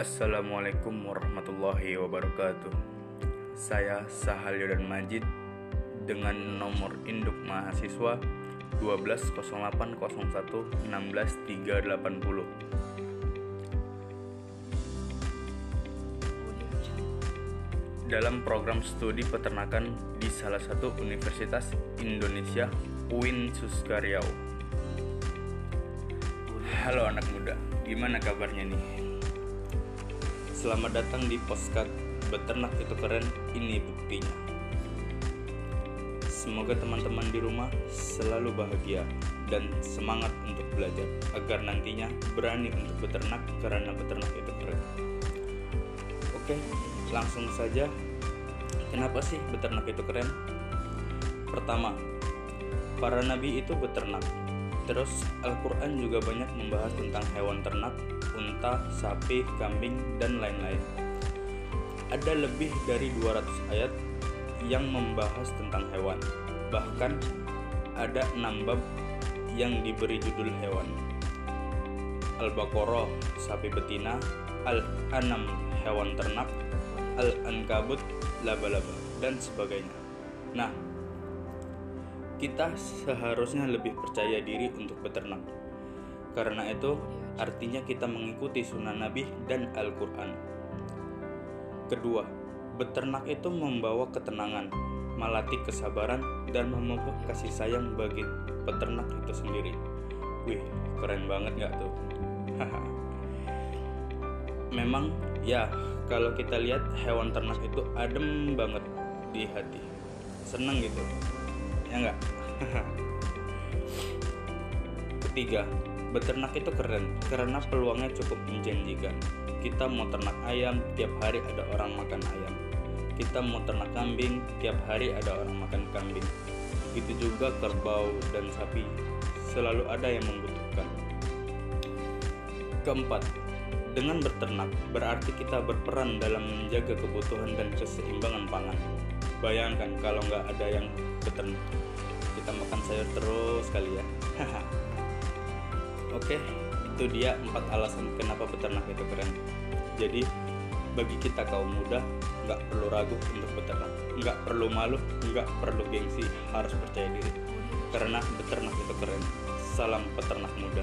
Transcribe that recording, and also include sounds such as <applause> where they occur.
Assalamualaikum warahmatullahi wabarakatuh. Saya Sahalyodan Majid dengan nomor induk mahasiswa 12080160380. Dalam program studi peternakan di salah satu universitas Indonesia, UIN Suskariau. Halo anak muda, gimana kabarnya nih? Selamat datang di Postcard Beternak itu keren, ini buktinya. Semoga teman-teman di rumah selalu bahagia dan semangat untuk belajar agar nantinya berani untuk beternak karena beternak itu keren. Oke, langsung saja. Kenapa sih beternak itu keren? Pertama, para nabi itu beternak. Terus Al-Quran juga banyak membahas tentang hewan ternak, unta, sapi, kambing, dan lain-lain. Ada lebih dari 200 ayat yang membahas tentang hewan. Bahkan ada 6 bab yang diberi judul hewan. Al-Baqarah sapi betina, Al-Anam hewan ternak, Al-Ankabut laba-laba dan sebagainya. Nah, kita seharusnya lebih percaya diri untuk beternak. Karena itu, artinya kita mengikuti sunnah Nabi dan Al-Quran. Kedua, beternak itu membawa ketenangan, melatih kesabaran, dan memupuk kasih sayang bagi peternak itu sendiri. Wih, keren banget gak tuh? <laughs> Memang, ya, kalau kita lihat hewan ternak itu adem banget di hati. Seneng gitu. Ya enggak? Ketiga, beternak itu keren karena peluangnya cukup menjanjikan. Kita mau ternak ayam, tiap hari ada orang makan ayam. Kita mau ternak kambing, tiap hari ada orang makan kambing. Begitu juga kerbau dan sapi, selalu ada yang membutuhkan. Keempat, dengan berternak berarti kita berperan dalam menjaga kebutuhan dan keseimbangan pangan. Bayangkan kalau nggak ada yang beternak, kita makan sayur terus kali ya. <laughs> Oke, itu dia empat alasan kenapa beternak itu keren. Jadi bagi kita kaum muda nggak perlu ragu untuk beternak, nggak perlu malu, nggak perlu gengsi, harus percaya diri. Karena beternak itu keren. Salam peternak muda.